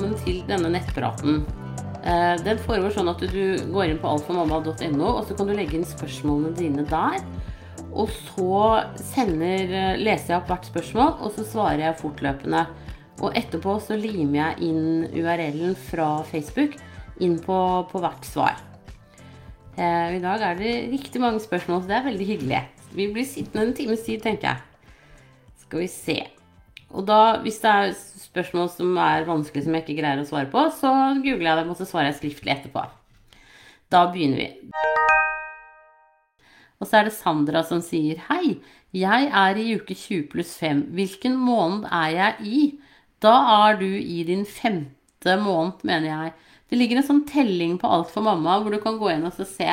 velkommen til denne nettpraten. Eh, Den foregår sånn at du går inn på alfamamma.no, og så kan du legge inn spørsmålene dine der. Og så sender, eh, leser jeg opp hvert spørsmål, og så svarer jeg fortløpende. Og etterpå så limer jeg inn URL-en fra Facebook inn på, på hvert svar. Eh, I dag er det riktig mange spørsmål, så det er veldig hyggelig. Vi blir sittende en times tid, tenker jeg. Skal vi se. Og da, hvis det er spørsmål som er vanskelig som jeg ikke greier å svare på, så googler jeg dem, og så svarer jeg skriftlig etterpå. Da begynner vi. Og så er det Sandra som sier Hei, jeg er i uke 20 pluss 5. Hvilken måned er jeg i? Da er du i din femte måned, mener jeg. Det ligger en sånn telling på Alt for mamma, hvor du kan gå inn og se.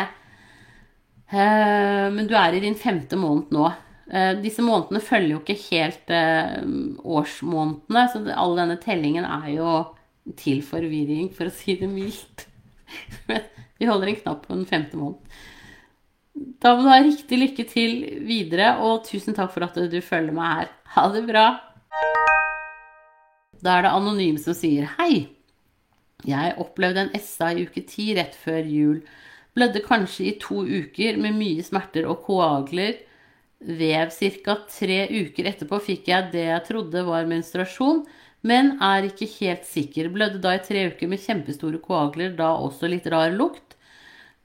Eh, men du er i din femte måned nå. Eh, disse månedene følger jo ikke helt eh, årsmånedene, så all denne tellingen er jo til forvirring, for å si det mildt. Vi holder en knapp på den femte måneden. Da må du ha riktig lykke til videre, og tusen takk for at du følger meg her. Ha det bra. Da er det Anonym som sier hei. Jeg opplevde en SA i uke ti rett før jul. Blødde kanskje i to uker med mye smerter og koagler. Vev ca. tre uker etterpå fikk jeg det jeg trodde var menstruasjon, men er ikke helt sikker. Blødde da i tre uker med kjempestore koagler, da også litt rar lukt.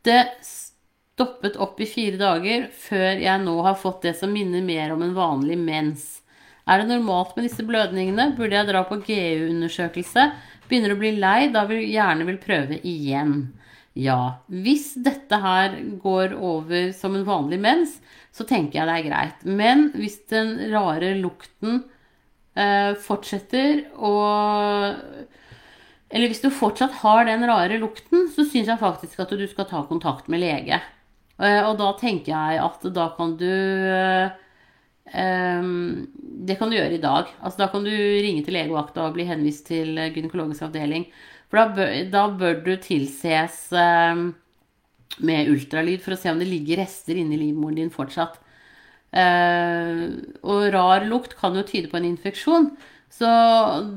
Det stoppet opp i fire dager før jeg nå har fått det som minner mer om en vanlig mens. Er det normalt med disse blødningene? Burde jeg dra på GU-undersøkelse? Begynner å bli lei, da vil gjerne vil prøve igjen. Ja, hvis dette her går over som en vanlig mens, så tenker jeg det er greit. Men hvis den rare lukten eh, fortsetter og Eller hvis du fortsatt har den rare lukten, så syns jeg faktisk at du skal ta kontakt med lege. Eh, og da tenker jeg at da kan du eh, Um, det kan du gjøre i dag. Altså, da kan du ringe til legevakta og bli henvist til gynekologisk avdeling. For da bør, da bør du tilses um, med ultralyd for å se om det ligger rester inni livmoren din fortsatt. Eh, og rar lukt kan jo tyde på en infeksjon. Så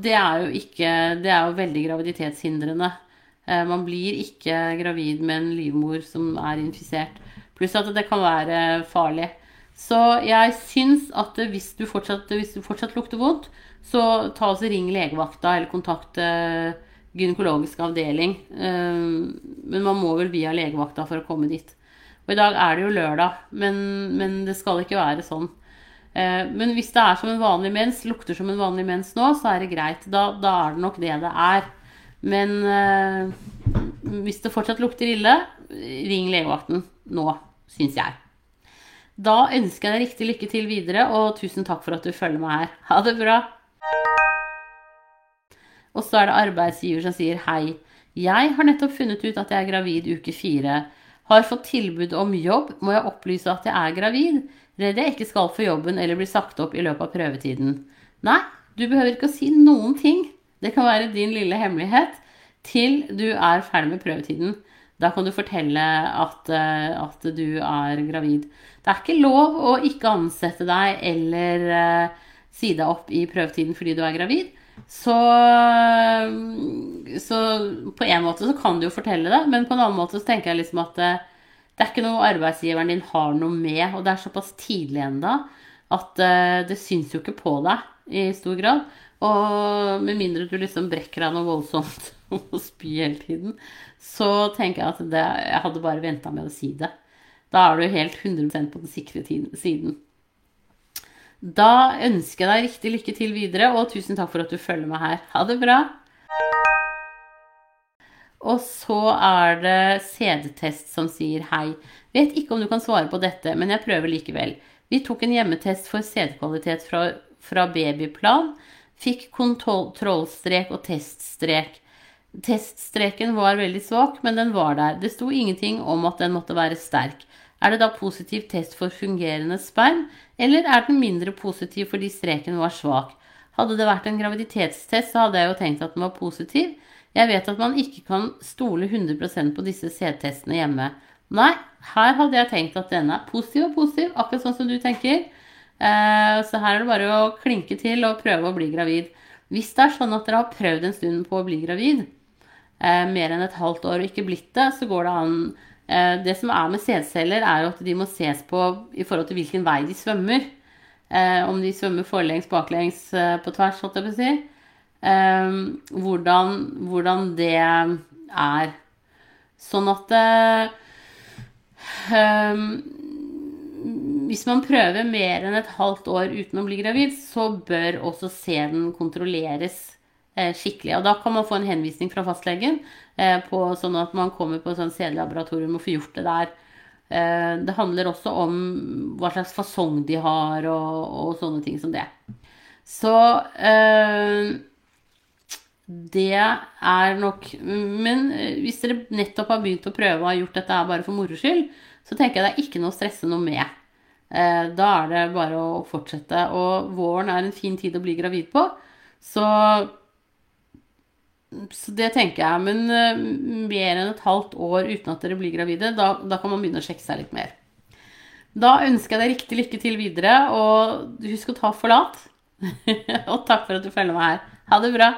det er jo ikke Det er jo veldig graviditetshindrende. Eh, man blir ikke gravid med en livmor som er infisert. Pluss at det kan være farlig. Så jeg syns at hvis du fortsatt, hvis du fortsatt lukter vondt, så ta og ring legevakta eller kontakt eh, gynekologisk avdeling. Eh, men man må vel via legevakta for å komme dit. Og i dag er det jo lørdag, men, men det skal ikke være sånn. Eh, men hvis det er som en vanlig mens, lukter som en vanlig mens nå, så er det greit. Da, da er det nok det det er. Men hvis det fortsatt lukter ille, ring legevakten nå, syns jeg. Da ønsker jeg deg riktig lykke til videre, og tusen takk for at du følger meg her. Ha det bra. Og så er det arbeidsgiver som sier hei. Jeg har nettopp funnet ut at jeg er gravid uke fire. Har fått tilbud om jobb. Må jeg opplyse at jeg er gravid? Redd jeg ikke skal få jobben eller bli sagt opp i løpet av prøvetiden. Nei, du behøver ikke å si noen ting. Det kan være din lille hemmelighet til du er ferdig med prøvetiden. Da kan du fortelle at, eh, at, du er gravid. Det er ikke lov å ikke ansette deg eller uh, si deg opp i prøvetiden fordi du er gravid. Så, så, på en måte så kan du jo fortelle det, men på en annen måte så tenker jeg liksom at det, det er ikke noe arbeidsgiveren din har noe med, og det er såpass tidlig ennå at uh, det syns jo ikke på deg i stor grad. Og med mindre du liksom brekker deg noe voldsomt og spy hele tiden, så tenker jeg at det, jeg hadde bare venta med å si det. Da er du helt 100 på den sikre siden. Da ønsker jeg deg riktig lykke til videre, og tusen takk for at du følger meg her. Ha det bra. Og så er det CD-test som sier hei. Vet ikke om du kan svare på dette, men jeg prøver likevel. Vi tok en hjemmetest for CD-kvalitet fra, fra babyplan. Fikk kontrollstrek og teststrek. Teststreken var veldig svak, men den var der. Det sto ingenting om at den måtte være sterk. Er det da positiv test for fungerende sperm, eller er den mindre positiv fordi streken var svak? Hadde det vært en graviditetstest, så hadde jeg jo tenkt at den var positiv. Jeg vet at man ikke kan stole 100% på disse C-testene hjemme. Nei, her hadde jeg tenkt at denne er positiv og positiv, akkurat sånn som du tenker. Eh, så her er det bare å klinke til og prøve å bli gravid. Hvis det er sånn at dere har prøvd en stund på å bli gravid, eh, mer enn et halvt år og ikke blitt det, så går det an Det som er med sædceller, er at de må ses på i forhold til hvilken vei de svømmer. Eh, om de svømmer forlengs, baklengs, eh, på tvers, holdt jeg på å si. Eh, hvordan, hvordan, det er. Sånn at eh, hvis man prøver mer enn et halvt år uten å bli gravid, så bør også sæden kontrolleres eh, skikkelig. Og da kan man få en henvisning fra fastlegen eh, på sånn at man kommer på sånn sædlaboratorium og får gjort det der. Eh, det handler også om hva slags fasong de har, og, og sånne ting som det. Så det er nok Men hvis dere nettopp har begynt å prøve og har gjort dette bare for moro skyld, så tenker jeg det er ikke noe å stresse noe med. Eh, da er det bare å fortsette. Og våren er en fin tid å bli gravid på. Så, så det tenker jeg. Men uh, mer enn et halvt år uten at dere blir gravide, da, da, kan man begynne å sjekke seg litt mer. Da ønsker jeg deg riktig lykke til videre, og husk å ta forlat. og takk for at du følger meg her. Ha det bra.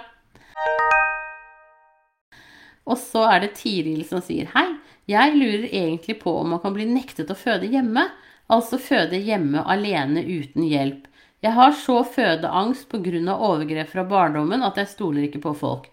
Og så er det Tiril som sier hei. Jeg lurer egentlig på om man kan bli nektet å føde hjemme altså føde hjemme alene uten hjelp. Jeg har så fødeangst pga. overgrep fra barndommen at jeg stoler ikke på folk.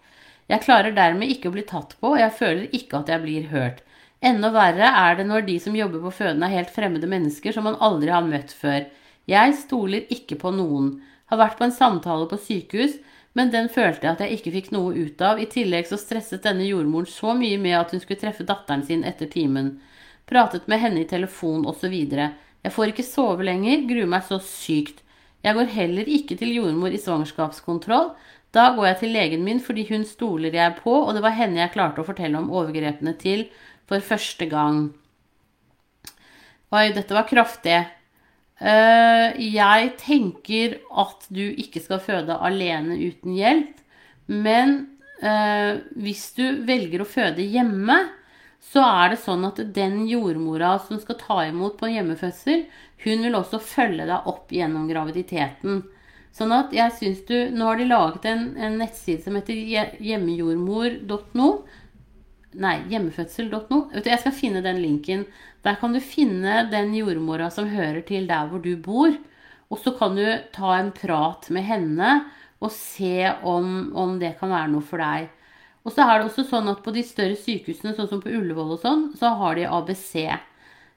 Jeg klarer dermed ikke å bli tatt på, og jeg føler ikke at jeg blir hørt. Enda verre er det når de som jobber på føden er helt fremmede mennesker som man aldri har møtt før. Jeg stoler ikke på noen. Har vært på en samtale på sykehus, men den følte jeg at jeg ikke fikk noe ut av. I tillegg så stresset denne jordmoren så mye med at hun skulle treffe datteren sin etter timen. Pratet med henne i telefon osv. Jeg får ikke sove lenger, gruer meg så sykt. Jeg går heller ikke til jordmor i svangerskapskontroll. Da går jeg til legen min fordi hun stoler jeg på, og det var henne jeg klarte å fortelle om overgrepene til for første gang. Oi, dette var kraftig. Uh, jeg tenker at du ikke skal føde alene uten hjelp. Men uh, hvis du velger å føde hjemme, så er det sånn at den jordmora som skal ta imot på en hjemmefødsel, hun vil også følge deg opp gjennom graviditeten. Sånn at jeg syns du Nå har de laget en, en nettside som heter hjemmejordmor.no. Nei, hjemmefødsel.no. Jeg skal finne den linken. Der kan du finne den jordmora som hører til der hvor du bor. Og så kan du ta en prat med henne og se om, om det kan være noe for deg. Og så er det også sånn at på de større sykehusene, sånn som på Ullevål og sånn, så har de ABC.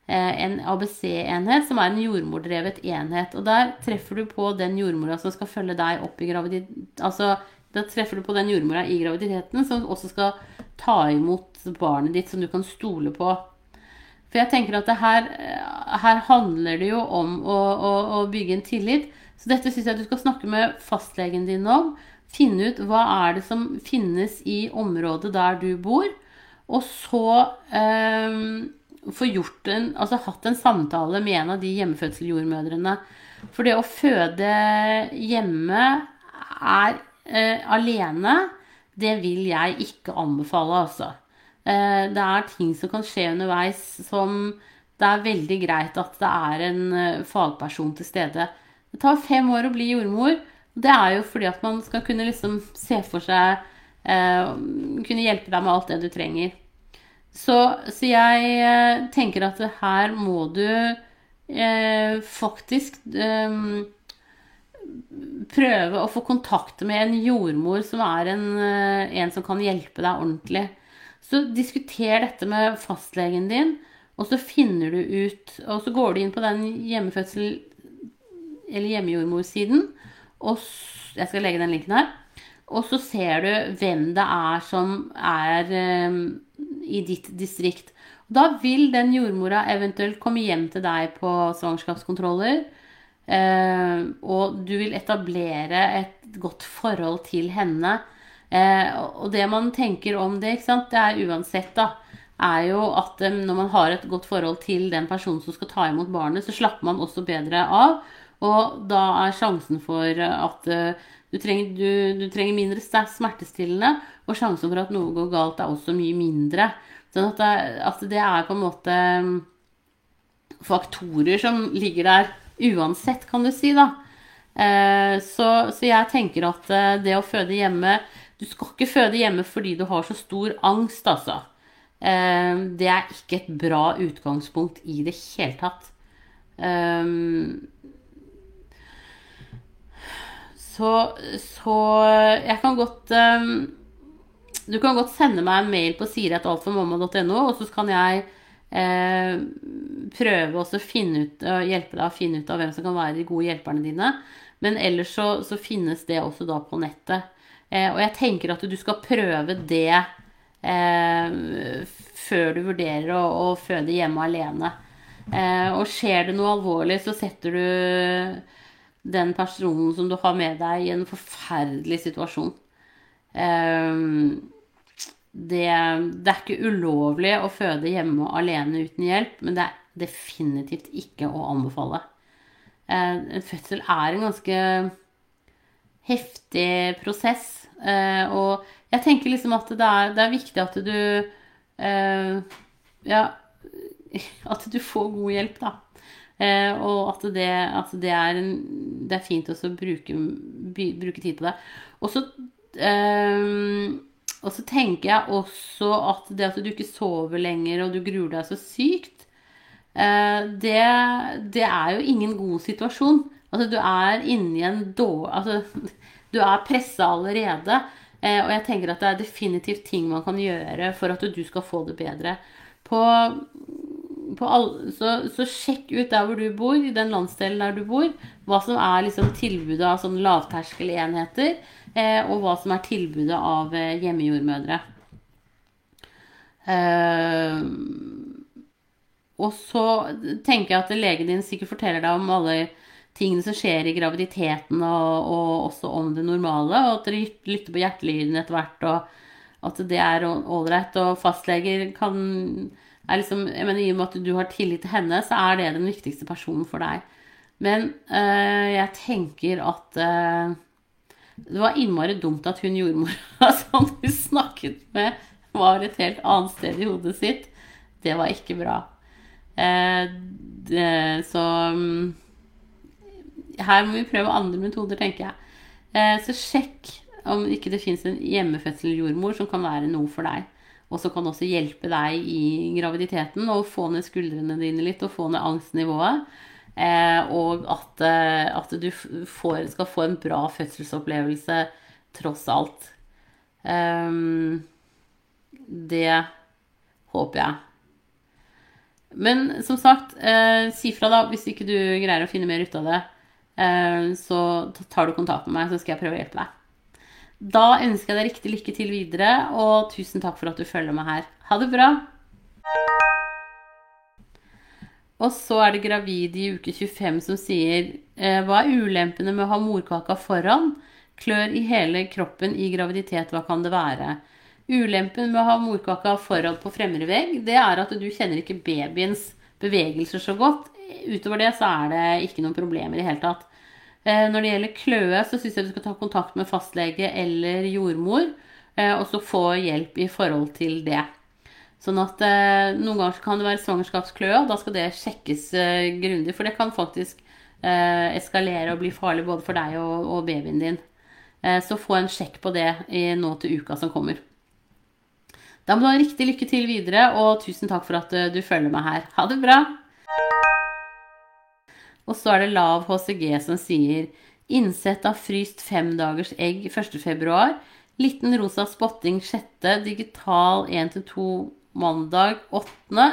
Eh, en ABC-enhet som er en jordmordrevet enhet. Og der treffer du på den jordmora som skal følge deg opp i graviditet... Altså, da treffer du på den jordmora i graviditeten som også skal ta imot barnet ditt, som du kan stole på. For jeg tenker at her, her, handler det jo om å, å, å bygge en tillit. Så dette syns jeg du skal snakke med fastlegen din om. Finne ut hva er det som finnes i området der du bor, og så eh, få gjort en, altså hatt en samtale med en av de hjemmefødseljordmødrene. For det å føde hjemme er eh, alene, det vil jeg ikke anbefale, altså. Eh, det er ting som kan skje underveis som det er veldig greit at det er en eh, fagperson til stede. Det tar fem år å bli jordmor. Det er jo fordi at man skal kunne liksom se for seg eh, Kunne hjelpe deg med alt det du trenger. Så, så jeg eh, tenker at her må du eh, faktisk eh, prøve å få kontakt med en jordmor som er en, eh, en som kan hjelpe deg ordentlig. Så diskuter dette med fastlegen din, og så finner du ut Og så går du inn på den hjemmefødsel- eller hjemmejordmorsiden, og jeg skal legge den linken her. Og så ser du hvem det er som er um, i ditt distrikt. Da vil den jordmora eventuelt komme hjem til deg på svangerskapskontroller. Uh, og du vil etablere et godt forhold til henne. Uh, og det man tenker om det, det er uansett, da, er jo at um, når man har et godt forhold til den personen som skal ta imot barnet, så slapper man også bedre av. Og da er sjansen for at eh, du trenger, du, du trenger mindre smertestillende, og sjansen for at noe går galt, er også mye mindre. Sånn at det, at det er på en måte mm, faktorer som ligger der uansett, kan du si, da. Eh, så, så, jeg tenker at eh, det å føde hjemme Du skal ikke føde hjemme fordi du har så stor angst, altså. Eh, det er ikke et bra utgangspunkt i det hele tatt. Eh, så, så jeg kan godt um, Du kan godt sende meg en mail på siret.altformamma.no og så kan jeg eh, prøve å finne ut, hjelpe deg å finne ut av hvem som kan være de gode hjelperne dine. Men ellers så, så finnes det også da på nettet. Eh, og jeg tenker at du skal prøve det eh, før du vurderer å, å, føde hjemme alene. Eh, og skjer det noe alvorlig, så setter du den personen som du har med deg, i en forferdelig situasjon. Um, det, det, er ikke ulovlig å føde hjemme alene uten hjelp, men det er definitivt ikke å anbefale. Uh, en fødsel er en ganske heftig prosess. Uh, og jeg tenker liksom at det er, det er viktig at du uh, Ja, at du får god hjelp, da. Og at det, at det, er, det er fint også å bruke, bruke tid på det. Og så og så tenker jeg også at det at du ikke sover lenger og du gruer deg så sykt, eh, det, det er jo ingen god situasjon. Altså, du er inni en dårlig Altså, du er pressa allerede. Eh, og jeg tenker at det er definitivt ting man kan gjøre for at du skal få det bedre. På all, så, så, sjekk ut der hvor du bor, i den landsdelen der du bor, hva som er liksom tilbudet av sånn lavterskelenheter. Eh, og hva som er tilbudet av eh, hjemmejordmødre. Eh, og så tenker jeg at legen din sikkert forteller deg om alle tingene som skjer i graviditeten, og, og også om det normale, og at dere lytter på hjertelyden etter hvert, og at det er ålreit. Og fastleger kan liksom, jeg mener, I og med at du har tillit til henne, så er det den viktigste personen for deg. Men øh, jeg tenker at øh, det var innmari dumt at hun jordmora som du snakket med, var et helt annet sted i hodet sitt. Det var ikke bra. Eh, det, så mm, her må vi prøve andre metoder, tenker jeg. Eh, så sjekk om ikke det fins en hjemmefødseljordmor som kan være noe for deg. Og som kan også hjelpe deg i graviditeten og få ned skuldrene dine litt og få ned angstnivået. Eh, og at, eh, at du får, skal få en bra fødselsopplevelse tross alt. Um, det håper jeg. Men som sagt, eh, si fra da hvis ikke du greier å finne mer ut av det. Eh, så tar du kontakt med meg, så skal jeg prøve å hjelpe deg. Da ønsker jeg deg riktig lykke til videre, og tusen takk for at du følger med her. Ha det bra! Og så er det gravid i uke 25 som sier eh, Hva er ulempene med å ha morkaka foran? Klør i hele kroppen i graviditet, hva kan det være? Ulempen med å ha morkaka foran på fremre vegg, det er at du kjenner ikke babyens bevegelser så godt. Utover det så er det ikke noen problemer i det hele tatt. Eh, når det gjelder kløe, så syns jeg du skal ta kontakt med fastlege eller jordmor, eh, og så få hjelp i forhold til det. Sånn at eh, noen ganger kan det være svangerskapskløe, og da skal det sjekkes grundig. For det kan faktisk eskalere og bli farlig både for deg og, babyen din. Så få en sjekk på det nå til uka som kommer. Da må du ha riktig lykke til videre, og tusen takk for at du følger meg her. Ha det bra! Og så er det lav HCG som sier innsett av fryst fem dagers egg 1.2. Liten rosa spotting 6. Digital 1-2 mandag 8.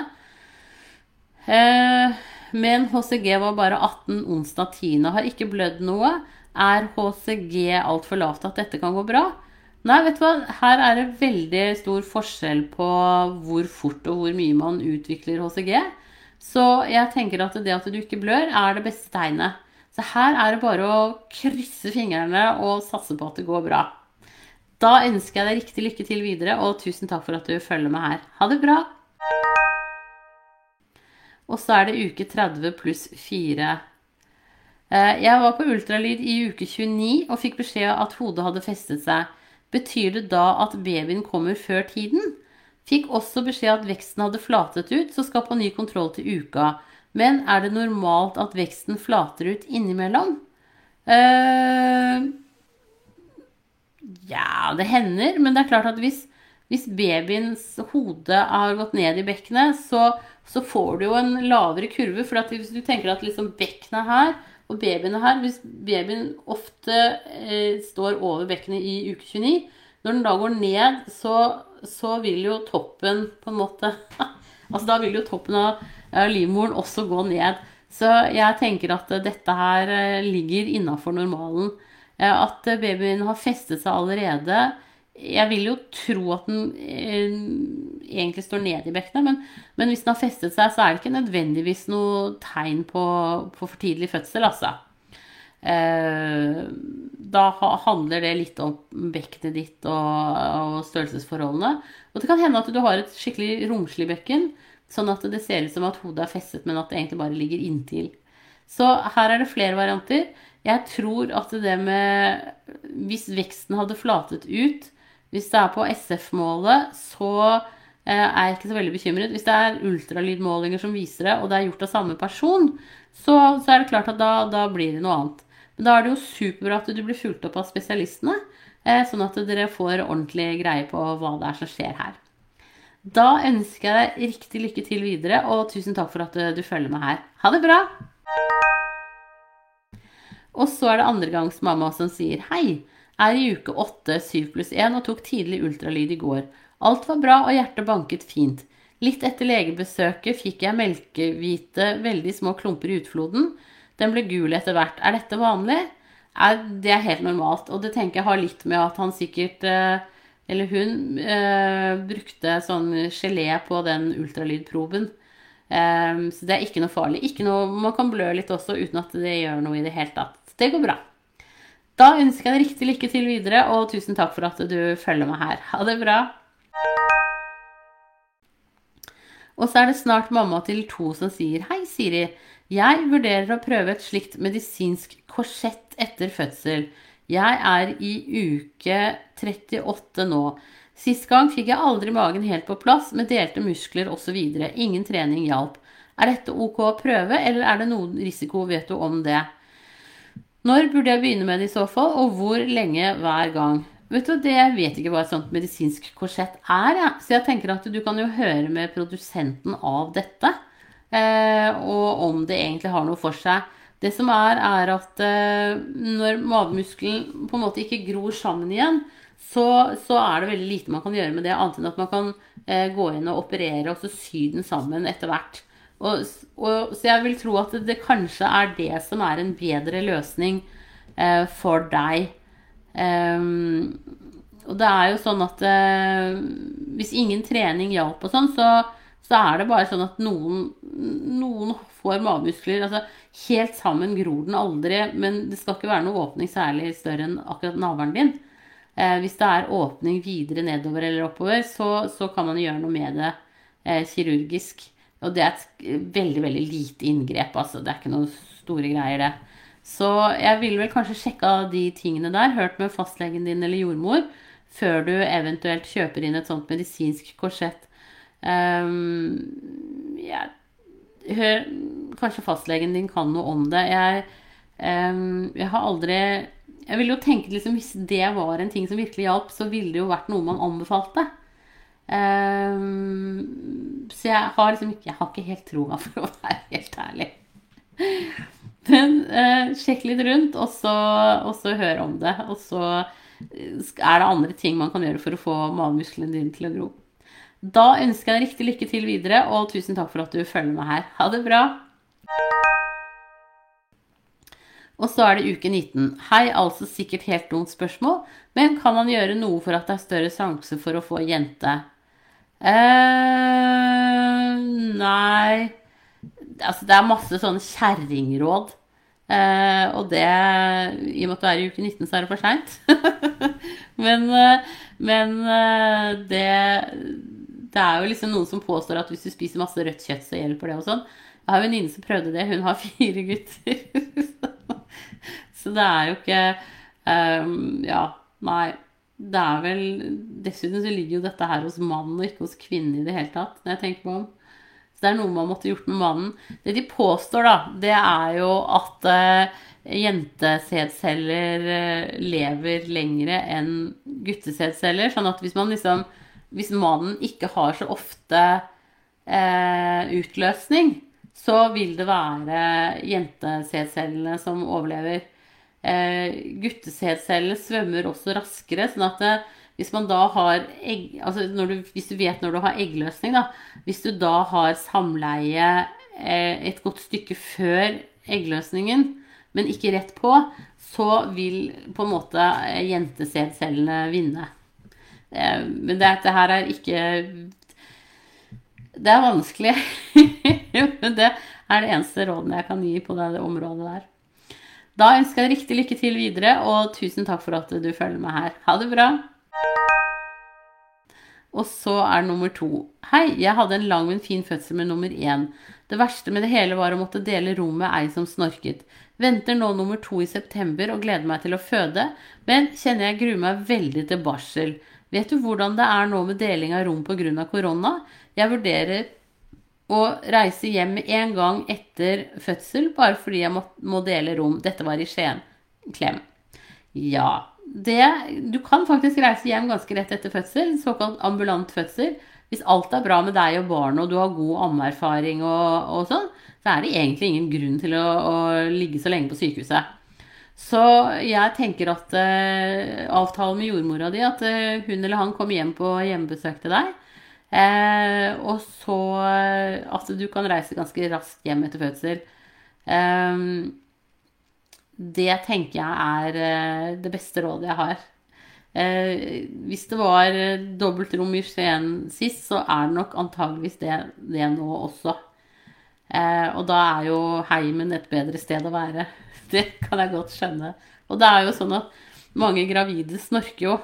Eh, men HCG var bare 18 onsdag 10. Har ikke blødd noe. Er HCG altfor lavt at dette kan gå bra? Nei, vet du hva. Her er det veldig stor forskjell på hvor fort og hvor mye man utvikler HCG. Så jeg tenker at det at du ikke blør, er det beste tegnet. Så her er det bare å krysse fingrene og satse på at det går bra. Da ønsker jeg deg riktig lykke til videre, og tusen takk for at du følger med her. Ha det bra! Og så er det uke 30 pluss 4. Eh, jeg var på ultralyd i uke 29 og fikk beskjed at hodet hadde festet seg. Betyr det da at babyen kommer før tiden? Fikk også beskjed at veksten hadde flatet ut, så skal på ny kontroll til uka. Men er det normalt at veksten flater ut innimellom? Uh, ja, det hender, men det er klart at hvis, hvis babyens hode har gått ned i bekkenet, så, så får du jo en lavere kurve. For hvis du tenker at liksom bekkenet er her, og babyen er her Hvis babyen ofte eh, står over bekkenet i uke 29, når den da går ned, så, så vil jo toppen på en måte Altså da vil jo toppen av, av livmoren også gå ned. Så jeg tenker at dette her eh, ligger innafor normalen. Eh, at babyen har festet seg allerede. Jeg vil jo tro at den eh, egentlig står ned i bekkenet, men, men, hvis den har festet seg, så er det ikke nødvendigvis noe tegn på, på for tidlig fødsel, altså. Da handler det litt om bekkenet ditt og, og, størrelsesforholdene. Og det kan hende at du har et skikkelig romslig bekken, Sånn at det ser ut som at hodet er festet, men at det egentlig bare ligger inntil. Så her er det flere varianter. Jeg tror at det med Hvis veksten hadde flatet ut, hvis det er på SF-målet, så eh, er jeg ikke så veldig bekymret. Hvis det er ultralydmålinger som viser det, og det er gjort av samme person, så, så er det klart at da, da, blir det noe annet. Da er det jo superbra at du blir fulgt opp av spesialistene, eh, sånn at dere får ordentlig greie på hva det er som skjer her. Da ønsker jeg deg riktig lykke til videre, og tusen takk for at du følger med her. Ha det bra! Og så er det andregangsmamma som sier hei. Er i uke 8, 7 pluss 1 og tok tidlig ultralyd i går. Alt var bra og hjertet banket fint. Litt etter legebesøket fikk jeg melkehvite, veldig små klumper i utfloden. Den ble gul etter hvert. Er dette vanlig? det er helt normalt. Og det tenker jeg har litt med at han sikkert eh, eller hun eh, brukte sånn gelé på den ultralydproben. Eh, så det er ikke noe farlig. Ikke noe, man kan blø litt også uten at det gjør noe i det hele tatt. Det går bra. Da ønsker jeg deg riktig lykke til videre, og tusen takk for at du følger meg her. Ha det bra. Og så er det snart mamma til to som sier Hei, Siri. Jeg vurderer å prøve et slikt medisinsk korsett etter fødsel. Jeg er i uke 38 nå. Sist gang fikk jeg aldri magen helt på plass med delte muskler osv. Ingen trening hjalp. Er dette ok å prøve, eller er det noen risiko, vet du om det? Når burde jeg begynne med det i så fall, og hvor lenge hver gang? Vet du, det, Jeg vet ikke hva et sånt medisinsk korsett er, ja. så jeg tenker at du kan jo høre med produsenten av dette, og om det egentlig har noe for seg. Det som er, er at eh, når magemuskelen på en måte ikke gror sammen igjen, så, så, er det veldig lite man kan gjøre med det, annet enn at man kan eh, gå inn og operere og så sy den sammen etter hvert. Og, og, så jeg vil tro at det, det, kanskje er det som er en bedre løsning eh, for deg. Um, og det er jo sånn at eh, hvis ingen trening hjalp og sånn, så, så, er det bare sånn at noen, noen får magemuskler. Altså, helt sammen gror den aldri, men det skal ikke være noe åpning særlig større enn akkurat navlen din. Eh, hvis det er åpning videre nedover eller oppover, så, så kan man gjøre noe med det eh, kirurgisk. Og det er et veldig, veldig lite inngrep, altså. Det er ikke noen store greier, det. Så jeg ville vel kanskje sjekka de tingene der, hørt med fastlegen din eller jordmor, før du eventuelt kjøper inn et sånt medisinsk korsett. Um, jeg hør, Kanskje fastlegen din kan noe om det. Jeg, um, jeg har aldri Jeg ville jo tenke liksom, Hvis det var en ting som virkelig hjalp, så ville det jo vært noe man anbefalte. Um, så jeg har liksom ikke Jeg har ikke helt troa, for å være helt ærlig. Men uh, sjekk litt rundt, og så, og så hør om det. Og så er det andre ting man kan gjøre for å få magemusklene dine til å gro. Da ønsker jeg deg riktig lykke til videre, og tusen takk for at du følger med her. Ha det bra! Og så er det uke 19. Hei, altså sikkert helt dumt spørsmål, men kan man gjøre noe for at det er større sjanse for å få jente? eh Nei Altså, det er masse sånne kjerringråd. Eh, og det I og med at du er i uke 19, så er det for seint. men, eh, men eh, det det er jo liksom noen som påstår at hvis du spiser masse rødt kjøtt, så hjelper det og sånn. Jeg har en venninne som prøvde det. Hun har fire gutter. så det er jo ikke um, Ja, nei. Det er vel Dessuten så ligger jo dette her hos mannen og ikke hos kvinnen i det hele tatt, når jeg tenker meg om. Så det er noe man måtte gjort med mannen. Det de påstår, da, det er jo at uh, jentesædceller uh, lever lengre enn guttesædceller. Sånn at hvis man liksom Hvis mannen ikke har så ofte eh, utløsning, så vil det være jentesædcellene som overlever. Uh, guttesædcellene svømmer også raskere, sånn at hvis man da har egg, altså du, Hvis du vet når du har eggløsning, da Hvis du da har samleie eh, et godt stykke før eggløsningen, men ikke rett på, så vil på en måte eh, jentesædcellene vinne. Eh, men dette her er ikke Det er vanskelig. det er det eneste rådene jeg kan gi på det området der. Da ønsker jeg riktig lykke til videre, og tusen takk for at du følger med her. Ha det bra! Og så er nummer to. Hei, jeg hadde en lang, men fin fødsel med nummer én. Det verste med det hele var å måtte dele rom med ei som snorket. Venter nå nummer to i september og gleder meg til å føde, men kjenner jeg gruer meg veldig til barsel. Vet du hvordan det er nå med deling av rom pga. korona? Jeg vurderer å reise hjem en gang etter fødsel, bare fordi jeg må, må dele rom. Dette var i Skien. Klem. Ja, det, du kan faktisk reise hjem ganske rett etter fødsel, såkalt ambulant fødsel. Hvis alt er bra med deg og barnet, og du har god ammeerfaring og, og, sånn, så er det egentlig ingen grunn til å, å, ligge så lenge på sykehuset. Så jeg tenker at eh, avtalen med jordmora di, at eh, hun eller han kommer hjem på hjemmebesøk til deg. Eh, og så at du kan reise ganske raskt hjem etter fødsel. Um, det tenker jeg er eh, det beste rådet jeg har. Eh, hvis det var eh, dobbeltrom i Skien sist, så er det nok antageligvis det, det nå også. Og da er jo heimen et bedre sted å være. Det kan jeg godt skjønne. Og det er jo sånn at mange gravide snorker jo.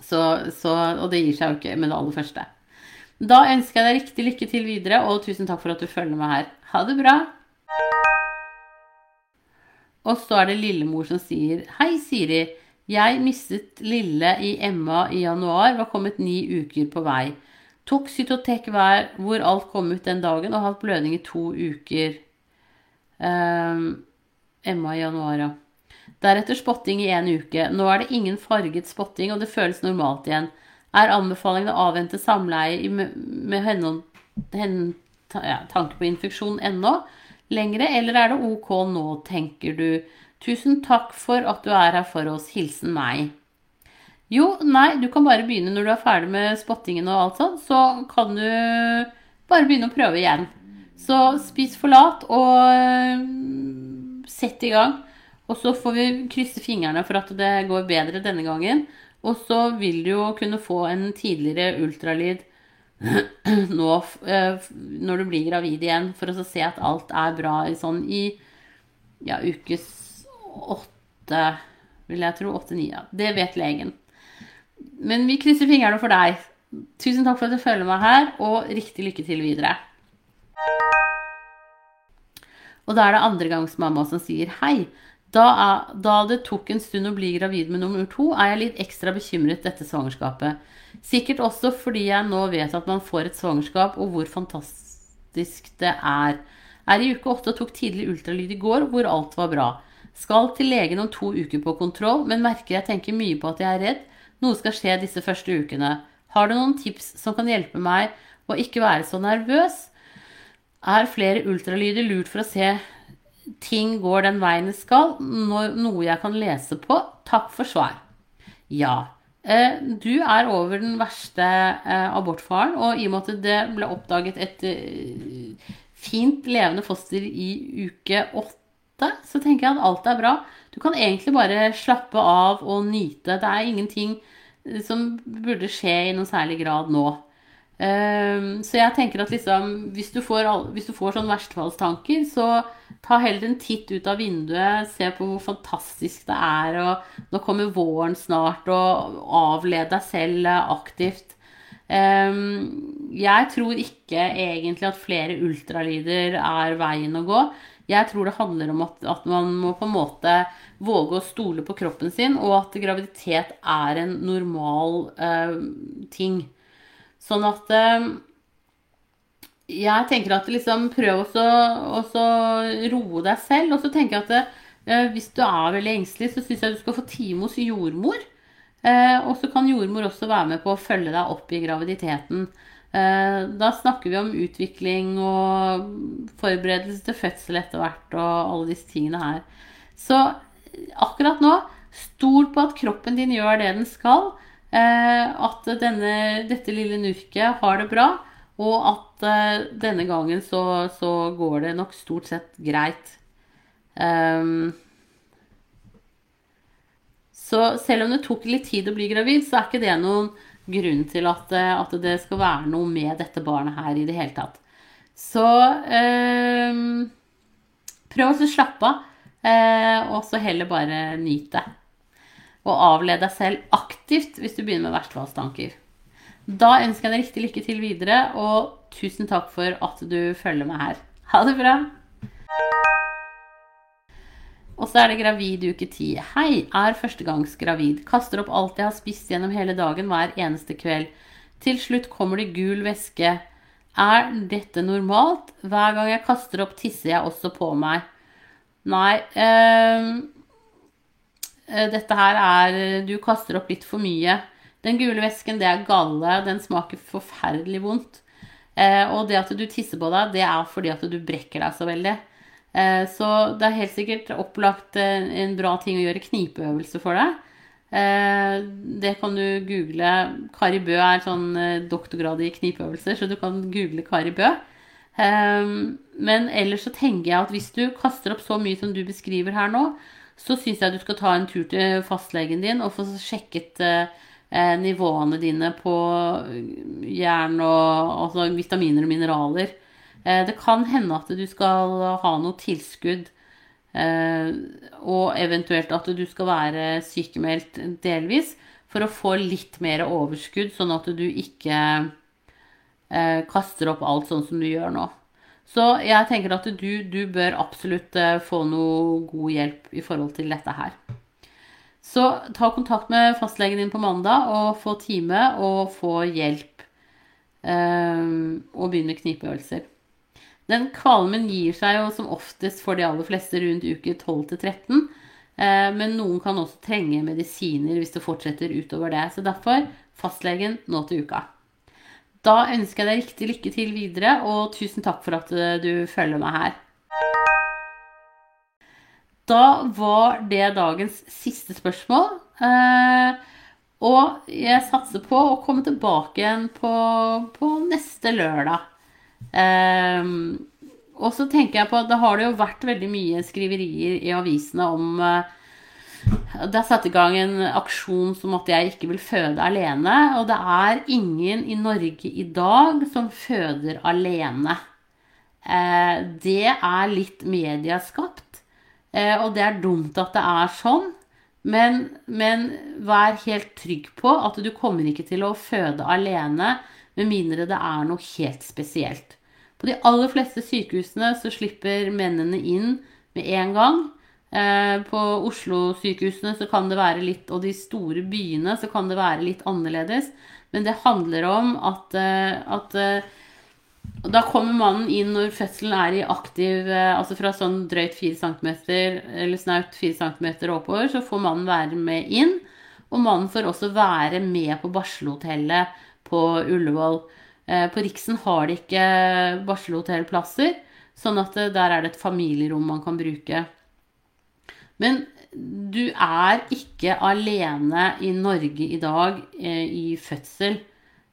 Så, så, og det gir seg jo ikke med det aller første. Da ønsker jeg deg riktig lykke til videre, og tusen takk for at du følger med her. Ha det bra! Og så er det lillemor som sier Hei, Siri. Jeg mistet lille i Emma i januar, var kommet ni uker på vei. Tok Cytotek hver hvor alt kom ut den dagen, og hatt blødning i to uker. Um, Emma i januar, ja. Deretter spotting i en uke. Nå er det ingen farget spotting, og det føles normalt igjen. Er anbefalingen å avvente samleie med, med henhold, hen, ja, tanke på infeksjon ennå? lengre, eller er det ok nå, tenker du? Tusen takk for at du er her for oss. Hilsen meg. Jo, nei, du kan bare begynne når du er ferdig med spottingen og alt sånt. Så kan du bare begynne å prøve igjen. Så spis forlat og øh, sett i gang. Og så får vi krysse fingrene for at det går bedre denne gangen. Og så vil du jo kunne få en tidligere ultralyd nå eh, når du blir gravid igjen, for å se at alt er bra i sånn i ja, ukes åtte, vil jeg tro. Åtte-ni. Ja. Det vet legen. Men vi krysser fingrene for deg. Tusen takk for at du følger meg her, og riktig lykke til videre. Og da er det andregangsmamma som sier hei. Da, er, da, det tok en stund å bli gravid med nummer to, er jeg litt ekstra bekymret dette svangerskapet. Sikkert også fordi jeg nå vet at man får et svangerskap, og hvor fantastisk det er. Er i uke åtte og tok tidlig ultralyd i går, hvor alt var bra. Skal til legen om to uker på kontroll, men merker jeg tenker mye på at jeg er redd. Noe skal skje disse første ukene. Har du noen tips som kan hjelpe meg å ikke være så nervøs? Er flere ultralyder lurt for å se ting går den veien det skal? Noe jeg kan lese på? Takk for svar. Ja. Eh, du er over den verste eh, abortfaren, og i og med at det ble oppdaget et eh, fint levende foster i uke åtte, så tenker jeg at alt er bra. Du kan egentlig bare slappe av og nyte. Det er ingenting som burde skje i noen særlig grad nå. Ehm, så jeg tenker at liksom, hvis du får, hvis du får sånne verstefallstanker, så ta heller en titt ut av vinduet, se på hvor fantastisk det er, og nå kommer våren snart, og avled deg selv aktivt. Ehm, jeg tror ikke egentlig at flere ultralyder er veien å gå. Jeg tror det handler om at, at, man må på en måte våge å stole på kroppen sin, og at graviditet er en normal eh, ting. Sånn at eh, jeg tenker at liksom prøv også å roe deg selv. Og så tenker jeg at eh, hvis du er veldig engstelig, så syns jeg du skal få time hos jordmor. Eh, og så kan jordmor også være med på å følge deg opp i graviditeten. Eh, da snakker vi om utvikling og forberedelse til fødsel etter hvert og alle disse tingene her. Så akkurat nå, stol på at kroppen din gjør det den skal. At denne, dette lille nurket har det bra. Og at denne gangen så, så, går det nok stort sett greit. Um, så selv om det tok litt tid å bli gravid, så er ikke det noen grunn til at, eh, at det skal være noe med dette barnet her i det hele tatt. Så eh, prøv å slappe av, eh, og så heller bare nyte. Og avled deg selv aktivt hvis du begynner med verstefallstanker. Da ønsker jeg deg riktig lykke til videre, og tusen takk for at du følger med her. Ha det bra! Og så er det gravid uke ti. Hei, er førstegangsgravid. Kaster opp alt jeg har spist gjennom hele dagen hver eneste kveld. Til slutt kommer det gul væske. Er dette normalt? Hver gang jeg kaster opp, tisser jeg også på meg. Nei øh, Dette her er Du kaster opp litt for mye. Den gule væsken, det er galle. Den smaker forferdelig vondt. Eh, og det at du tisser på deg, det er fordi at du brekker deg så veldig. Eh, så det er helt sikkert opplagt eh, en bra ting å gjøre knipeøvelse for deg. Eh, det kan du google. Kari Bø er sånn doktorgrad i knipeøvelser, så du kan google Kari Bø. Men ellers så tenker jeg at hvis du kaster opp så mye som du beskriver her nå, så syns jeg du skal ta en tur til fastlegen din og få sjekket nivåene dine på jern og altså vitaminer og mineraler. Eh, det kan hende at du skal ha noe tilskudd, eh, og eventuelt at du skal være sykemeldt delvis for å få litt mer overskudd, sånn at du ikke eh, kaster opp alt sånn som du gjør nå. Så jeg tenker at du, du bør absolutt få noe god hjelp i forhold til dette her. Så ta kontakt med fastlegen din på mandag og få time og få hjelp. Og begynne med knipeøvelser. Den kvalmen gir seg jo som oftest for de aller fleste rundt uke 12 13. Uh, men noen kan også trenge medisiner hvis det fortsetter utover det. Så derfor fastlegen nå til uka. Da ønsker jeg deg riktig lykke til videre, og tusen takk for at eh, du følger meg her. Da var det dagens siste spørsmål. Eh, og jeg satser på å komme tilbake igjen på, på neste lørdag. Eh, og så tenker jeg på at det har det jo vært veldig mye skriverier i avisene om eh, det er satt i gang en aksjon som at jeg ikke vil føde alene. Og det er ingen i Norge i dag som føder alene. Eh, det er litt medieskapt. Eh, og det er dumt at det er sånn. Men, men, vær helt trygg på at du kommer ikke til å føde alene med mindre det er noe helt spesielt. På de aller fleste sykehusene så slipper mennene inn med en gang. Eh, på Oslo-sykehusene så kan det være litt, og de store byene så kan det være litt annerledes. Men det handler om at, eh, at da kommer mannen inn når fødselen er i aktiv eh, Altså fra sånn drøyt 4 cm eller snaut 4 cm oppover, så får mannen være med inn. Og mannen får også være med på barselhotellet på Ullevål. Eh, på Riksen har de ikke barselhotellplasser, sånn at eh, der er det et familierom man kan bruke. Men du er ikke alene i Norge i dag i fødsel.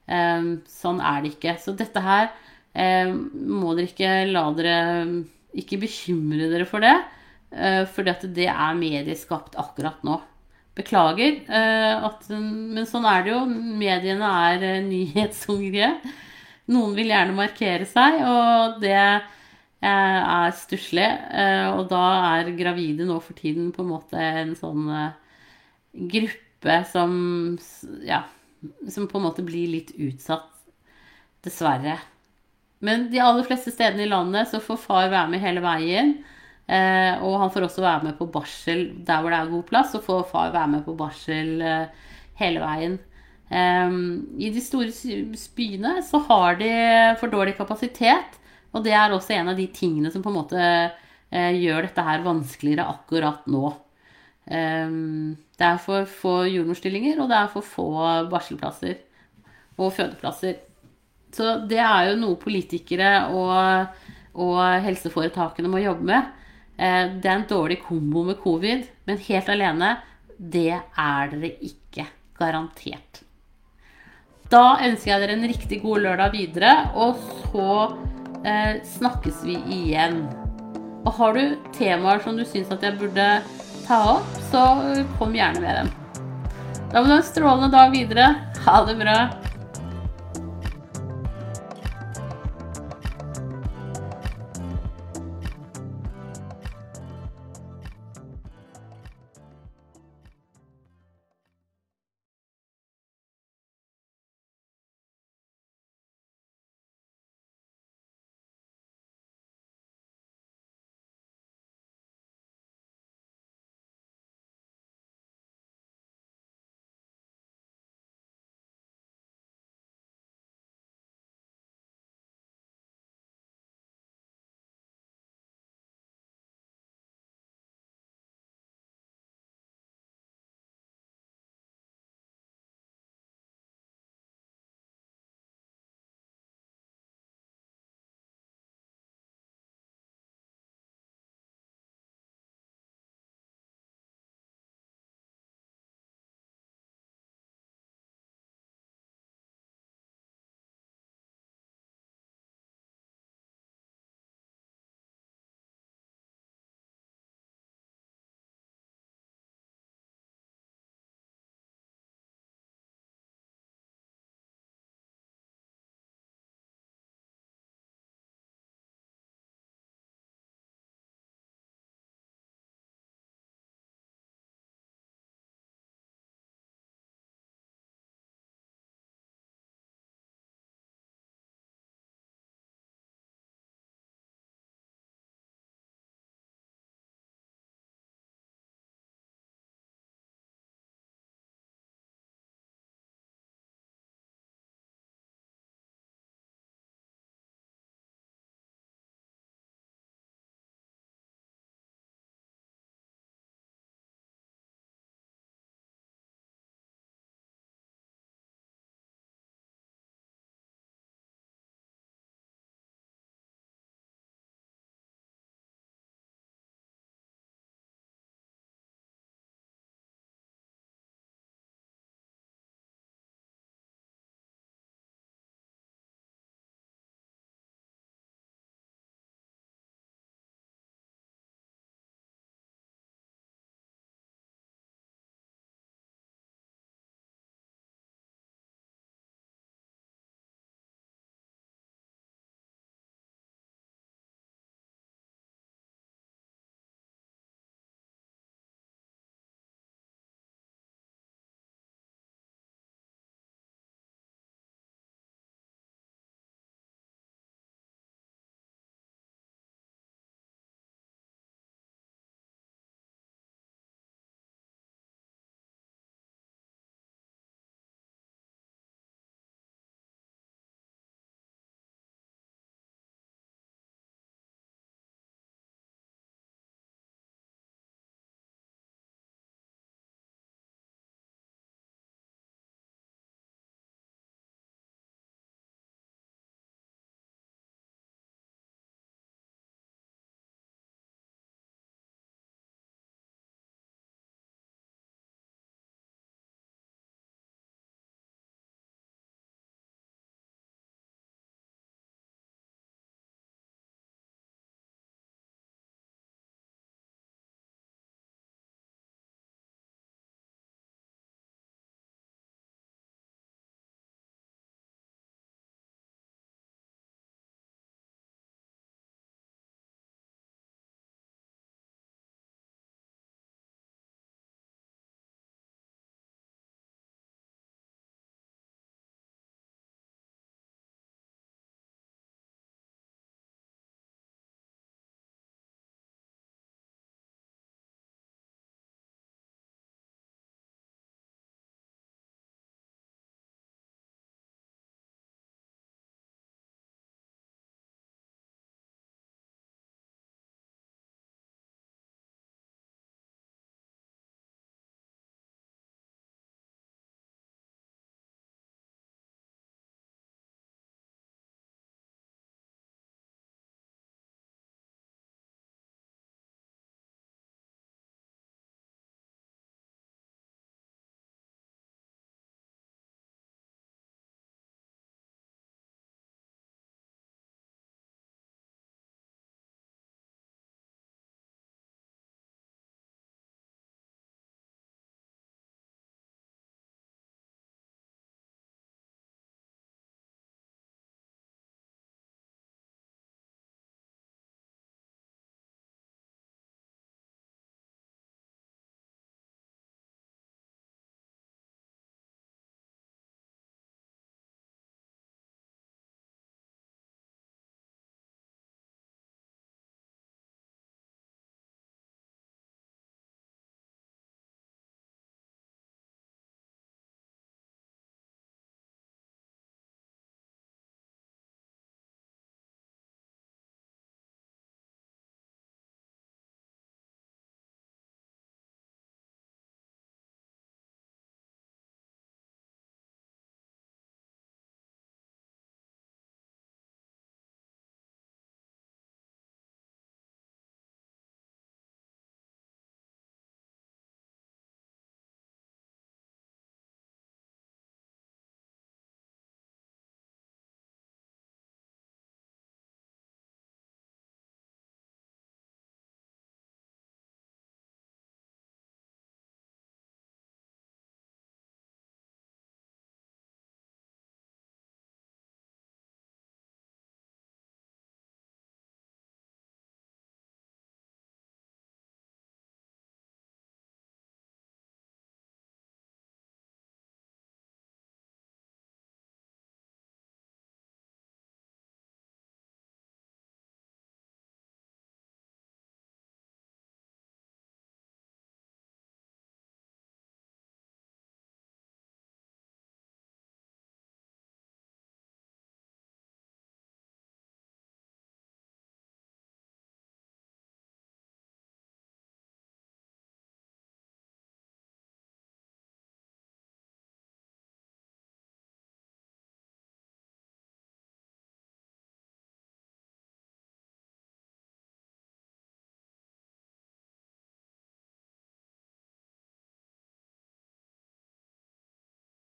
Sånn er det ikke. Så dette her Eh, må dere ikke la dere Ikke bekymre dere for det, eh, for det er medieskapt akkurat nå. Beklager, eh, at, men sånn er det jo. Mediene er nyhetshungrige. Noen vil gjerne markere seg, og det er stusslig. Og da er gravide nå for tiden på en måte en sånn gruppe som Ja, som på en måte blir litt utsatt. Dessverre. Men de aller fleste stedene i landet så får far være med hele veien. Eh, og han får også være med på barsel der hvor det er god plass. og får far være med på barsel eh, hele veien. Eh, I de store byene så har de for dårlig kapasitet, og det er også en av de tingene som på en måte uh, gjør dette her vanskeligere akkurat nå. Det er for få jordmorstillinger, og det er for få barselplasser og fødeplasser. Så det er jo noe politikere og, og helseforetakene må jobbe med. Uh, det er en dårlig kombo med covid, men helt alene, det er dere ikke. Garantert. Da ønsker jeg dere en riktig god lørdag videre, og så eh, snakkes vi igjen. Og har du temaer som du syns at jeg burde ta opp, så kom gjerne med dem. Da må du ha en strålende dag videre. Ha det bra.